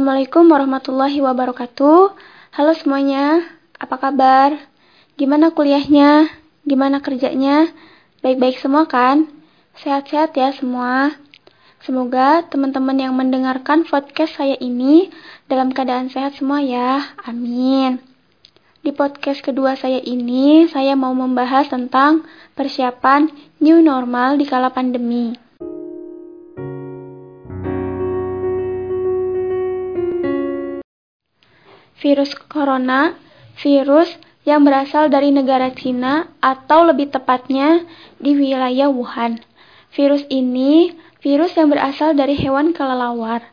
Assalamualaikum warahmatullahi wabarakatuh. Halo semuanya, apa kabar? Gimana kuliahnya? Gimana kerjanya? Baik-baik semua kan? Sehat-sehat ya semua. Semoga teman-teman yang mendengarkan podcast saya ini dalam keadaan sehat semua ya. Amin. Di podcast kedua saya ini, saya mau membahas tentang persiapan new normal di kala pandemi. Virus corona, virus yang berasal dari negara Cina atau lebih tepatnya di wilayah Wuhan. Virus ini virus yang berasal dari hewan kelelawar,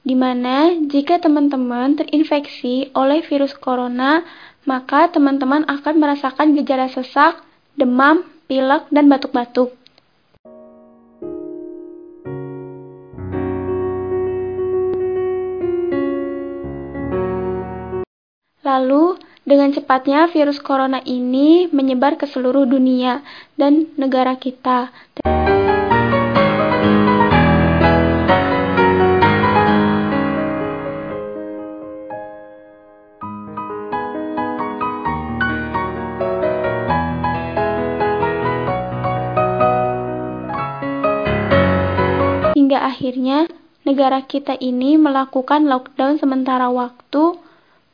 di mana jika teman-teman terinfeksi oleh virus corona, maka teman-teman akan merasakan gejala sesak, demam, pilek, dan batuk-batuk. Lalu, dengan cepatnya virus corona ini menyebar ke seluruh dunia dan negara kita. Hingga akhirnya negara kita ini melakukan lockdown sementara waktu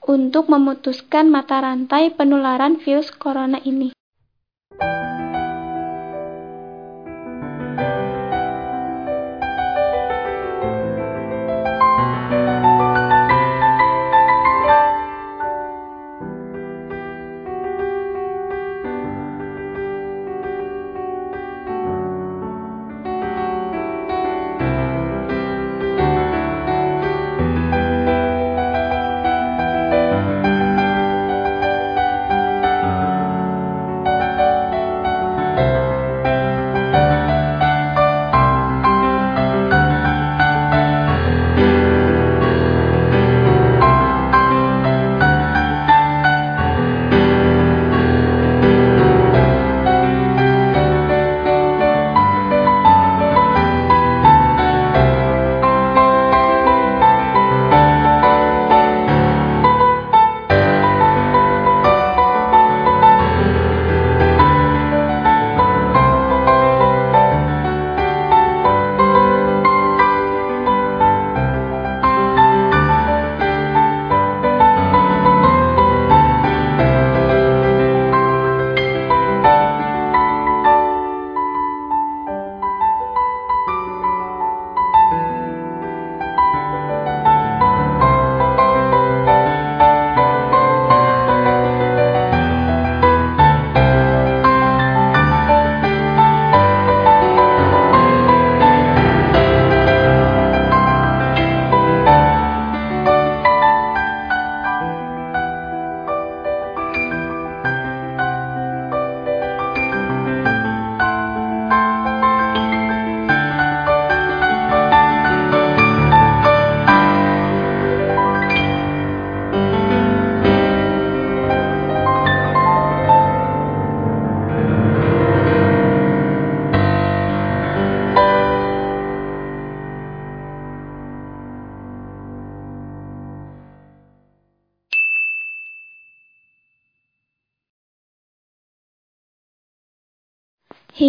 untuk memutuskan mata rantai penularan virus corona ini.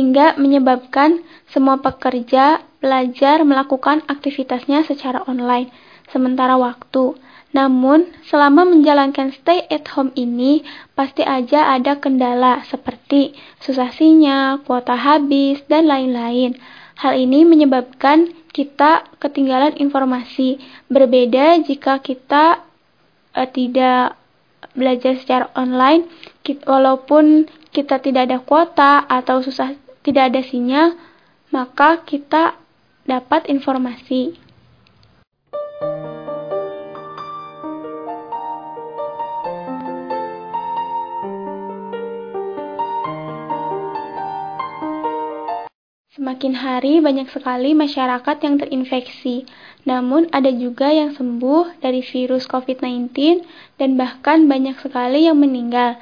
Hingga menyebabkan semua pekerja belajar melakukan aktivitasnya secara online sementara waktu. Namun, selama menjalankan stay at home ini, pasti aja ada kendala seperti susah sinyal, kuota habis, dan lain-lain. Hal ini menyebabkan kita ketinggalan informasi. Berbeda jika kita eh, tidak belajar secara online, walaupun kita tidak ada kuota atau susah tidak ada sinyal, maka kita dapat informasi. Semakin hari banyak sekali masyarakat yang terinfeksi, namun ada juga yang sembuh dari virus COVID-19 dan bahkan banyak sekali yang meninggal.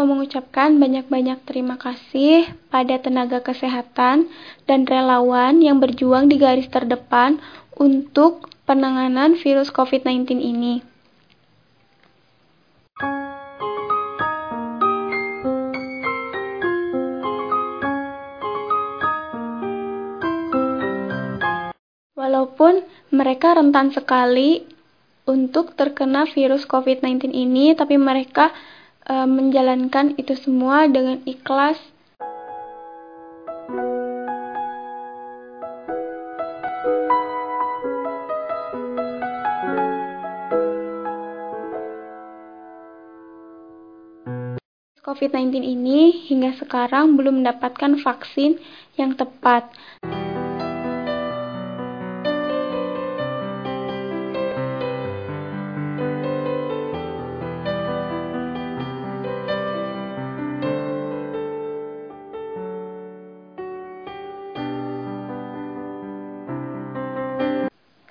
Mau mengucapkan banyak-banyak terima kasih pada tenaga kesehatan dan relawan yang berjuang di garis terdepan untuk penanganan virus COVID-19 ini. Walaupun mereka rentan sekali untuk terkena virus COVID-19 ini, tapi mereka e, menjalankan itu semua dengan ikhlas. COVID-19 ini hingga sekarang belum mendapatkan vaksin yang tepat.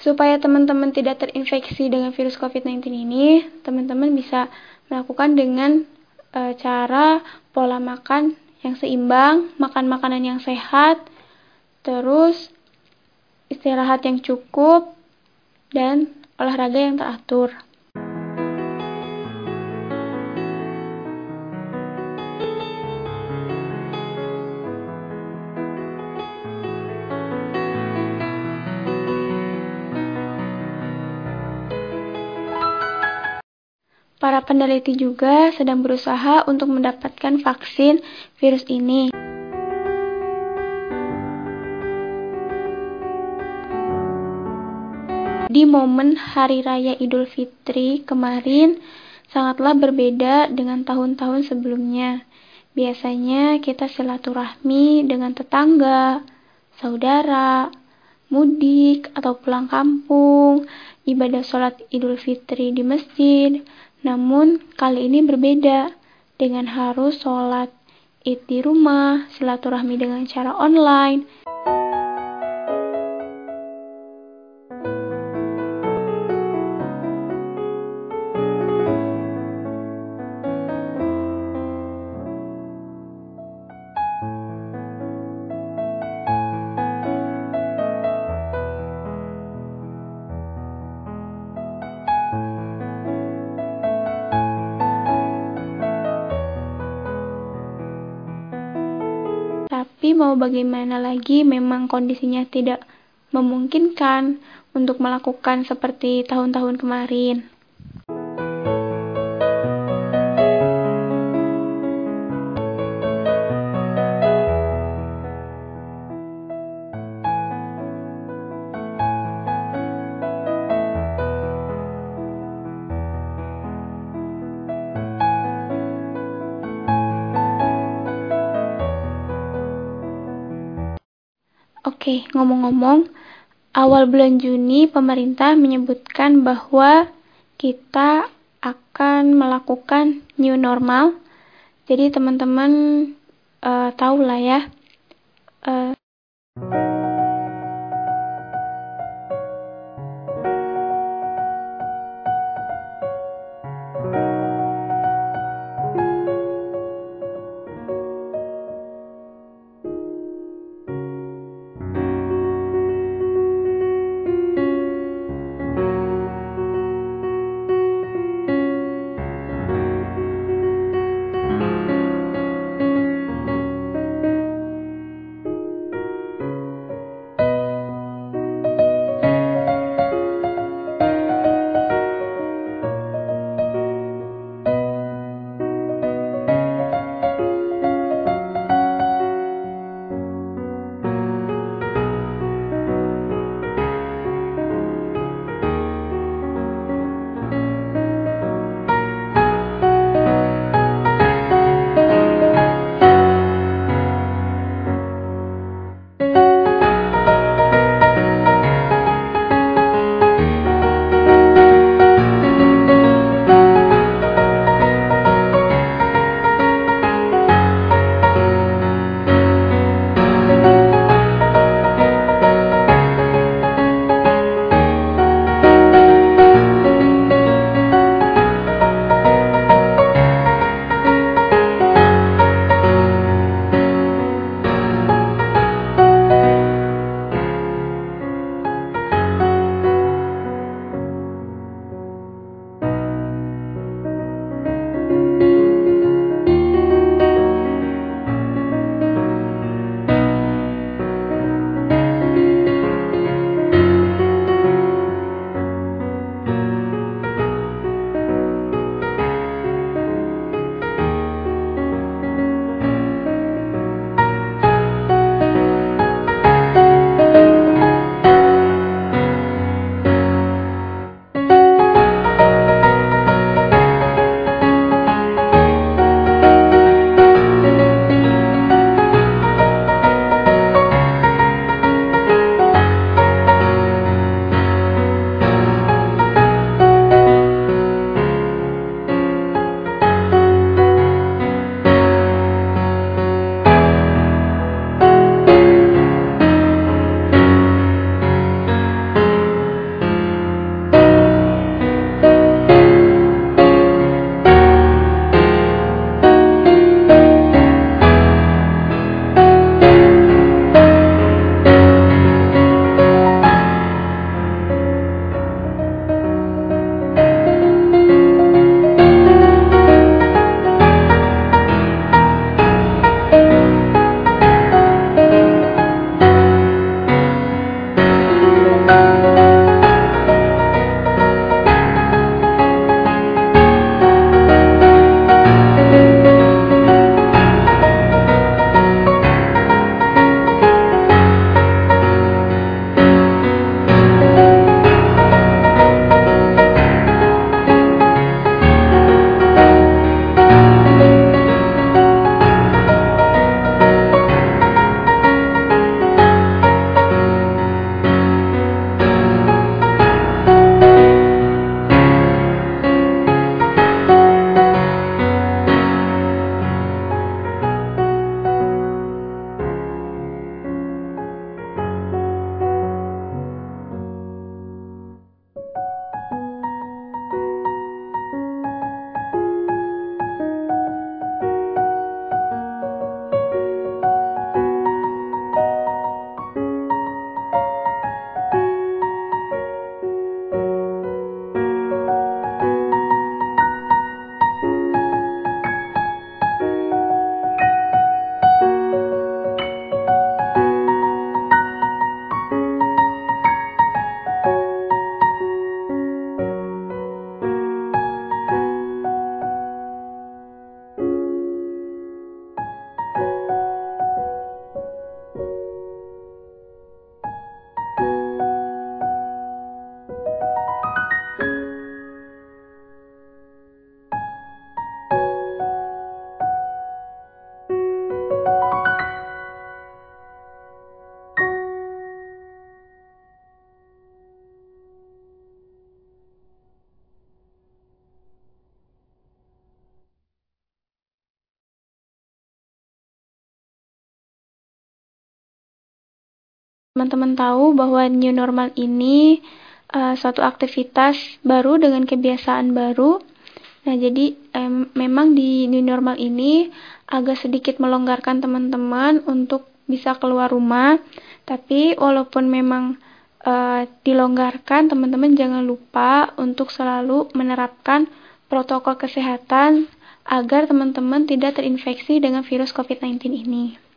Supaya teman-teman tidak terinfeksi dengan virus COVID-19 ini, teman-teman bisa melakukan dengan e, cara pola makan yang seimbang, makan makanan yang sehat, terus istirahat yang cukup, dan olahraga yang teratur. Peneliti juga sedang berusaha untuk mendapatkan vaksin virus ini. Di momen Hari Raya Idul Fitri kemarin, sangatlah berbeda dengan tahun-tahun sebelumnya. Biasanya kita silaturahmi dengan tetangga, saudara, mudik atau pulang kampung, ibadah sholat Idul Fitri di masjid, namun kali ini berbeda. Dengan harus sholat id di rumah, silaturahmi dengan cara online, mau bagaimana lagi memang kondisinya tidak memungkinkan untuk melakukan seperti tahun-tahun kemarin. Oke, ngomong-ngomong, awal bulan Juni pemerintah menyebutkan bahwa kita akan melakukan new normal. Jadi teman-teman uh, tahu lah ya. Uh, teman-teman tahu bahwa new normal ini uh, suatu aktivitas baru dengan kebiasaan baru. Nah, jadi memang di new normal ini agak sedikit melonggarkan teman-teman untuk bisa keluar rumah. Tapi walaupun memang uh, dilonggarkan, teman-teman jangan lupa untuk selalu menerapkan protokol kesehatan agar teman-teman tidak terinfeksi dengan virus COVID-19 ini.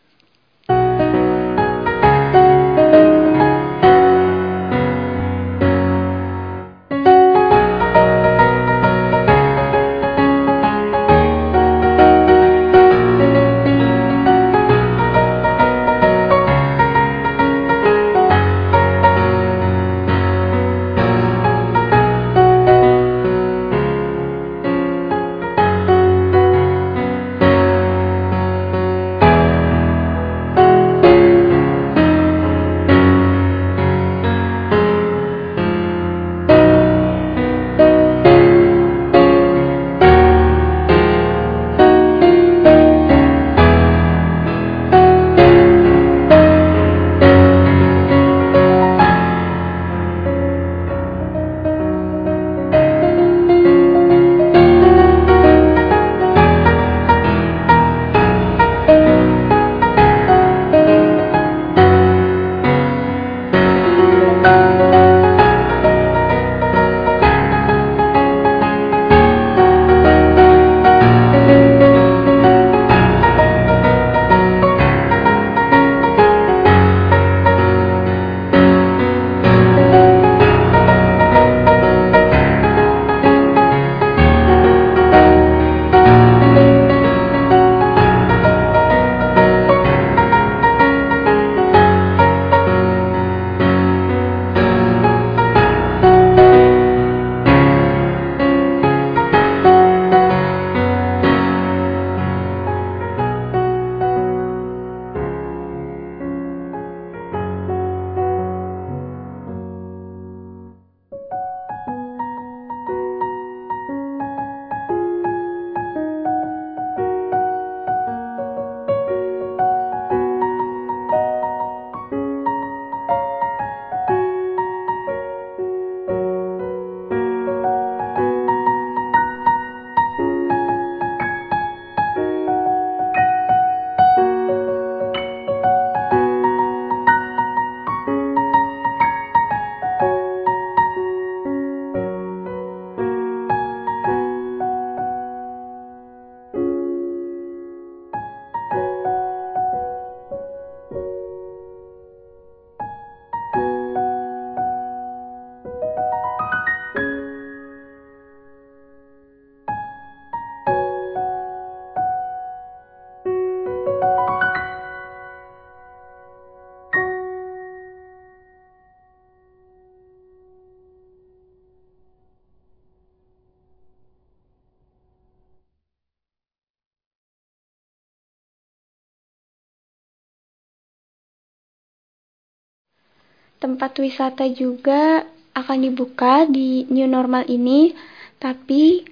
Tempat wisata juga akan dibuka di new normal ini, tapi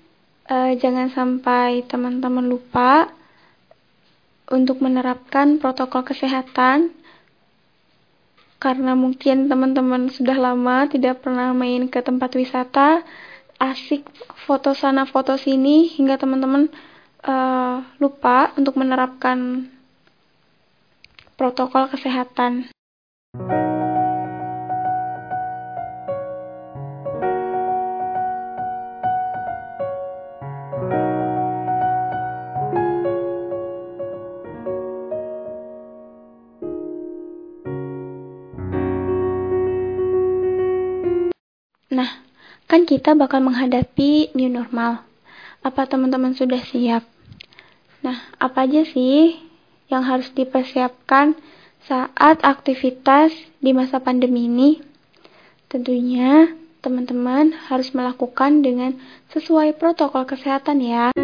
eh, jangan sampai teman-teman lupa untuk menerapkan protokol kesehatan karena mungkin teman-teman sudah lama tidak pernah main ke tempat wisata, asik foto sana foto sini hingga teman-teman uh, lupa untuk menerapkan protokol kesehatan. Nah, kita bakal menghadapi new normal. Apa teman-teman sudah siap? Nah, apa aja sih yang harus dipersiapkan saat aktivitas di masa pandemi ini? Tentunya teman-teman harus melakukan dengan sesuai protokol kesehatan ya.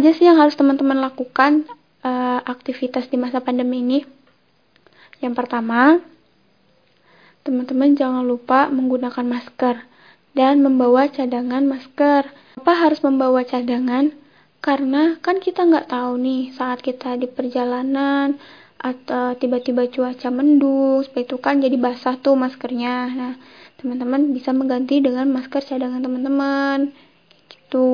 Aja sih yang harus teman-teman lakukan uh, aktivitas di masa pandemi ini? Yang pertama, teman-teman jangan lupa menggunakan masker dan membawa cadangan masker. Apa harus membawa cadangan? Karena kan kita nggak tahu nih saat kita di perjalanan atau tiba-tiba cuaca mendung, seperti itu kan jadi basah tuh maskernya. Nah, teman-teman bisa mengganti dengan masker cadangan teman-teman. Gitu.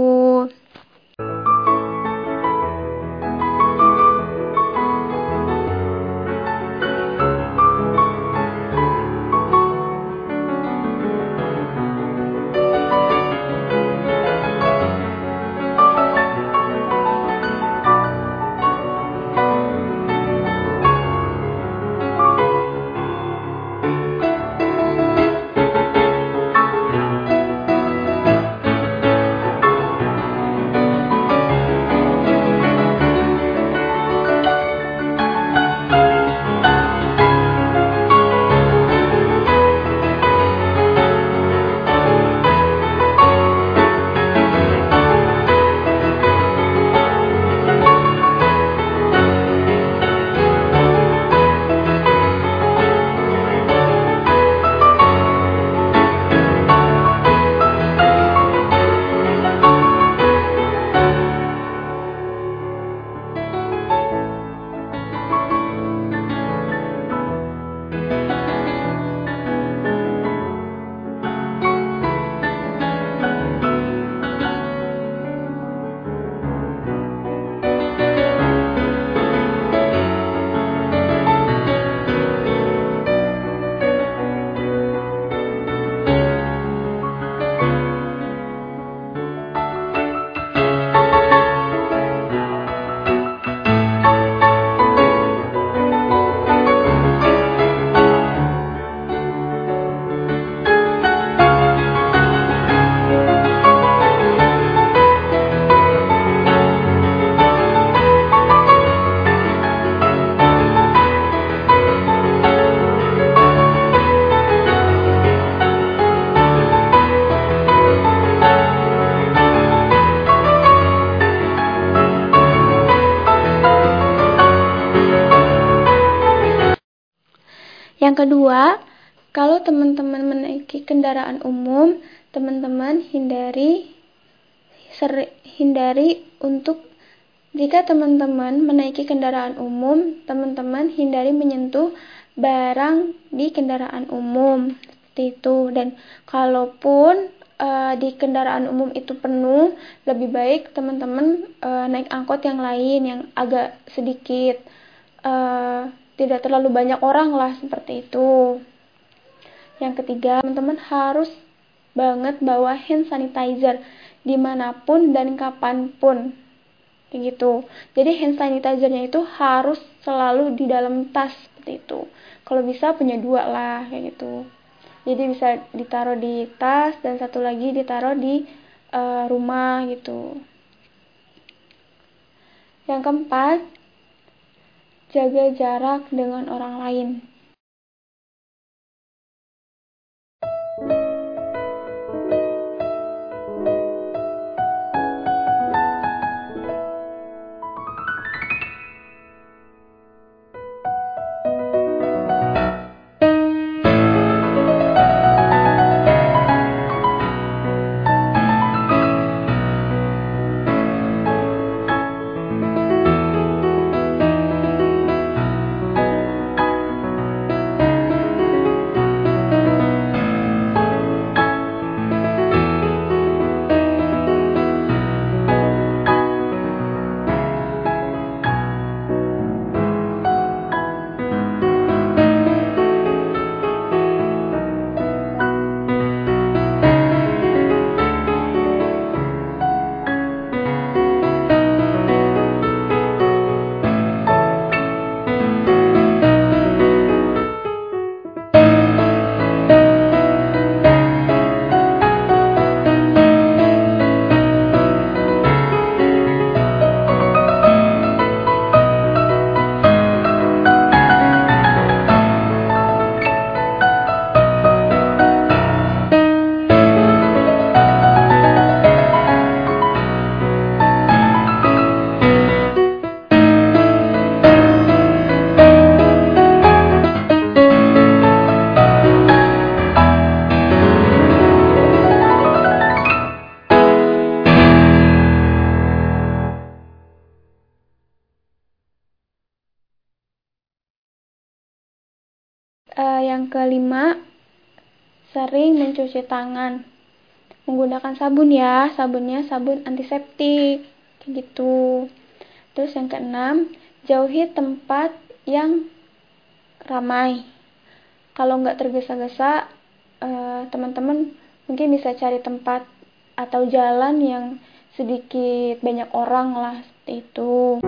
Yang kedua, kalau teman-teman menaiki kendaraan umum, teman-teman hindari seri, hindari untuk jika teman-teman menaiki kendaraan umum, teman-teman hindari menyentuh barang di kendaraan umum seperti itu. Dan kalaupun uh, di kendaraan umum itu penuh, lebih baik teman-teman uh, naik angkot yang lain yang agak sedikit uh, tidak terlalu banyak orang lah seperti itu. Yang ketiga, teman-teman harus banget bawa hand sanitizer di mana pun dan kapan pun kayak gitu. Jadi hand sanitizernya itu harus selalu di dalam tas seperti itu. Kalau bisa punya dua lah kayak gitu. Jadi bisa ditaruh di tas dan satu lagi ditaruh di uh, rumah gitu. Yang keempat, jaga jarak dengan orang lain. Mencuci tangan. Menggunakan sabun ya sabunnya sabun antiseptik kayak gitu. Terus yang keenam jauhi tempat yang ramai. Kalau nggak tergesa-gesa uh, teman-teman mungkin bisa cari tempat atau jalan yang sedikit banyak orang lah seperti itu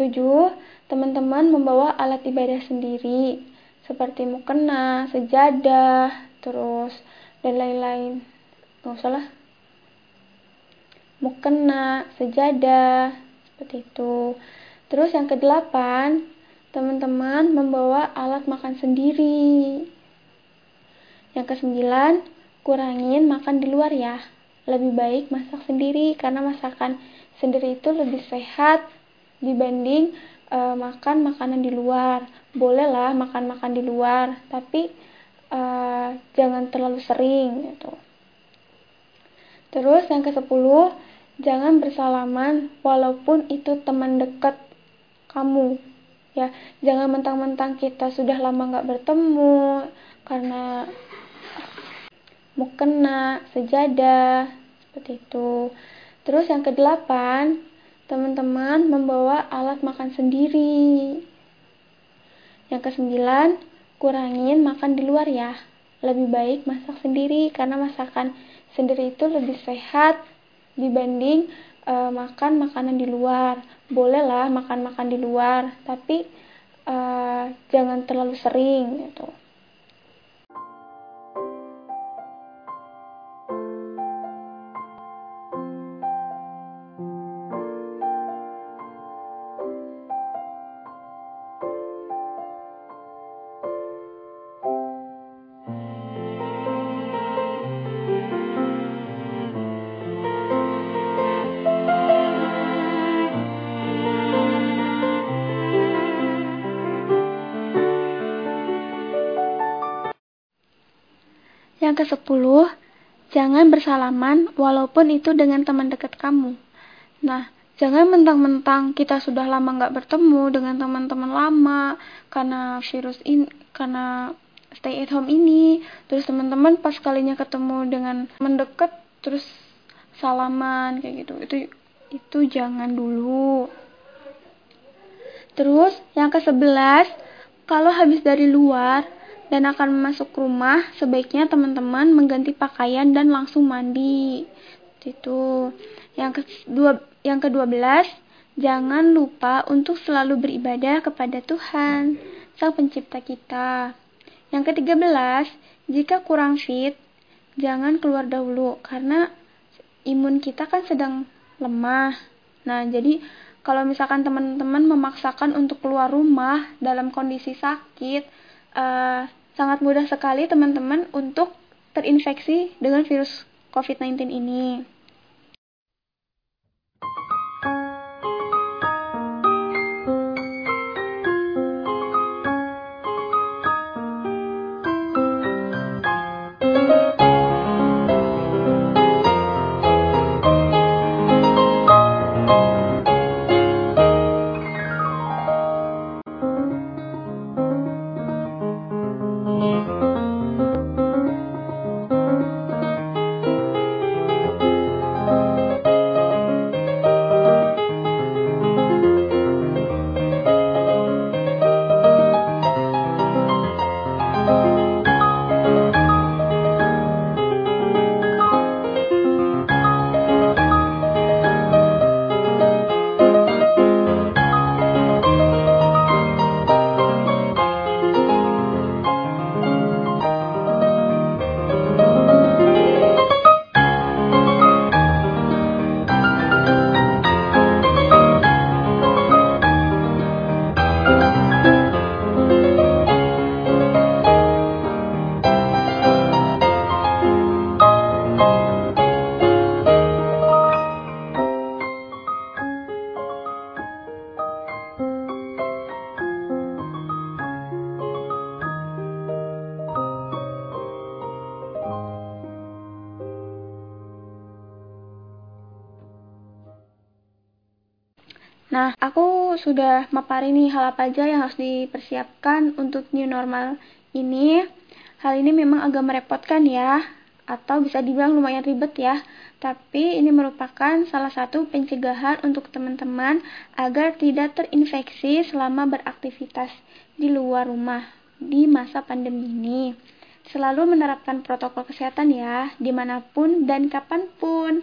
ketujuh, teman-teman membawa alat ibadah sendiri, seperti mukena, sejadah, terus dan lain-lain. Nggak usah lah. Mukena, sejadah, seperti itu. Terus yang kedelapan, teman-teman membawa alat makan sendiri. Yang kesembilan, kurangin makan di luar ya. Lebih baik masak sendiri karena masakan sendiri itu lebih sehat dibanding uh, makan makanan di luar. Bolehlah makan makan di luar tapi uh, jangan terlalu sering gitu. Terus yang ke sepuluh jangan bersalaman walaupun itu teman dekat kamu. Ya jangan mentang-mentang kita sudah lama nggak bertemu karena mau kena sejadah seperti itu. Terus yang kedelapan teman-teman membawa alat makan sendiri. Yang kesembilan, kurangin makan di luar ya. Lebih baik masak sendiri karena masakan sendiri itu lebih sehat dibanding uh, makan makanan di luar. Bolehlah makan-makan di luar, tapi uh, jangan terlalu sering gitu. Ke-10, jangan bersalaman walaupun itu dengan teman dekat kamu. Nah, jangan mentang-mentang kita sudah lama nggak bertemu dengan teman-teman lama karena virus ini, karena stay at home ini, terus teman-teman pas kalinya ketemu dengan mendekat terus salaman kayak gitu. Itu itu jangan dulu. Terus yang ke-11, kalau habis dari luar, dan akan masuk rumah, sebaiknya teman-teman mengganti pakaian dan langsung mandi. Itu. Yang kedua, yang ke-12, jangan lupa untuk selalu beribadah kepada Tuhan, Sang Pencipta kita. Yang ke-13, jika kurang fit, jangan keluar dahulu karena imun kita kan sedang lemah. Nah, jadi kalau misalkan teman-teman memaksakan untuk keluar rumah dalam kondisi sakit, uh, sangat mudah sekali teman-teman untuk terinfeksi dengan virus COVID-19 ini. Sudah mapari nih hal apa aja yang harus dipersiapkan untuk new normal ini. Hal ini memang agak merepotkan ya, atau bisa dibilang lumayan ribet ya. Tapi ini merupakan salah satu pencegahan untuk teman-teman agar tidak terinfeksi selama beraktivitas di luar rumah di masa pandemi ini. Selalu menerapkan protokol kesehatan ya, di mana pun dan kapan pun.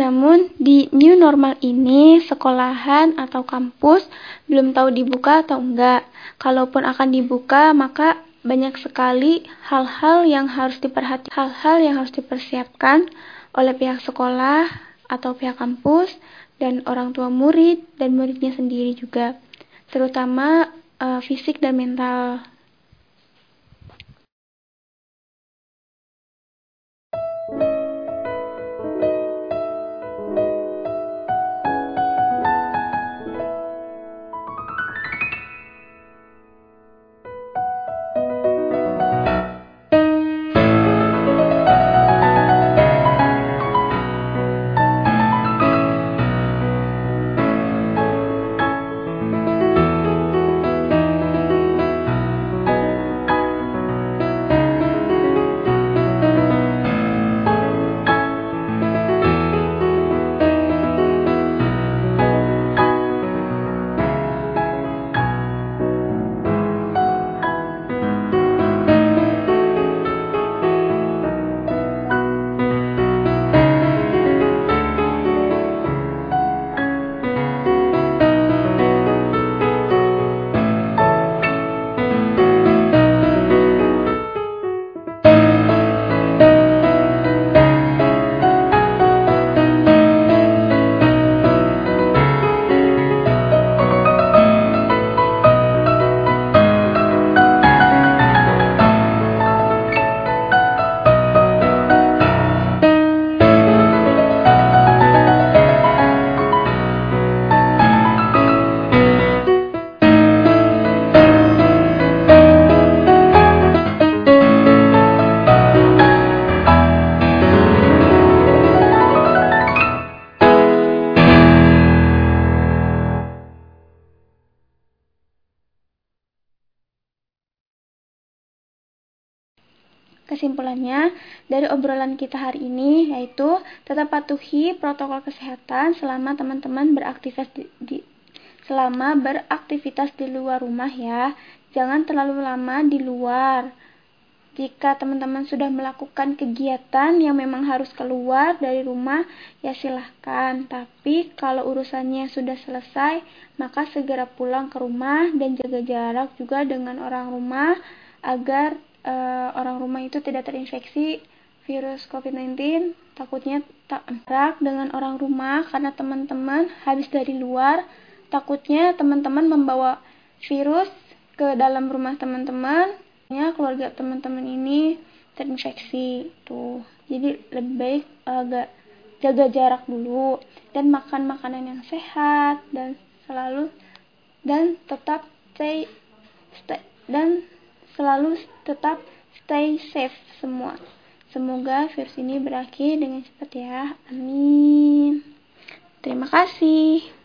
Namun di new normal ini sekolahan atau kampus belum tahu dibuka atau enggak. Kalaupun akan dibuka maka banyak sekali hal-hal yang harus diperhatikan, hal-hal yang harus dipersiapkan oleh pihak sekolah atau pihak kampus dan orang tua murid dan muridnya sendiri juga. Terutama uh, fisik dan mental kita hari ini yaitu tetap patuhi protokol kesehatan selama teman-teman beraktivitas di, di selama beraktivitas di luar rumah ya. Jangan terlalu lama di luar. Jika teman-teman sudah melakukan kegiatan yang memang harus keluar dari rumah, ya silahkan. Tapi kalau urusannya sudah selesai, maka segera pulang ke rumah dan jaga jarak juga dengan orang rumah agar uh, orang rumah itu tidak terinfeksi virus COVID-19. Takutnya tak erak dengan orang rumah karena teman-teman habis dari luar. Takutnya teman-teman membawa virus ke dalam rumah teman-teman ya keluarga teman-teman ini terinfeksi tuh jadi lebih baik agak jaga jarak dulu dan makan makanan yang sehat dan selalu dan tetap stay, stay dan selalu tetap stay safe semua semoga virus ini berakhir dengan cepat ya. Amin. Terima kasih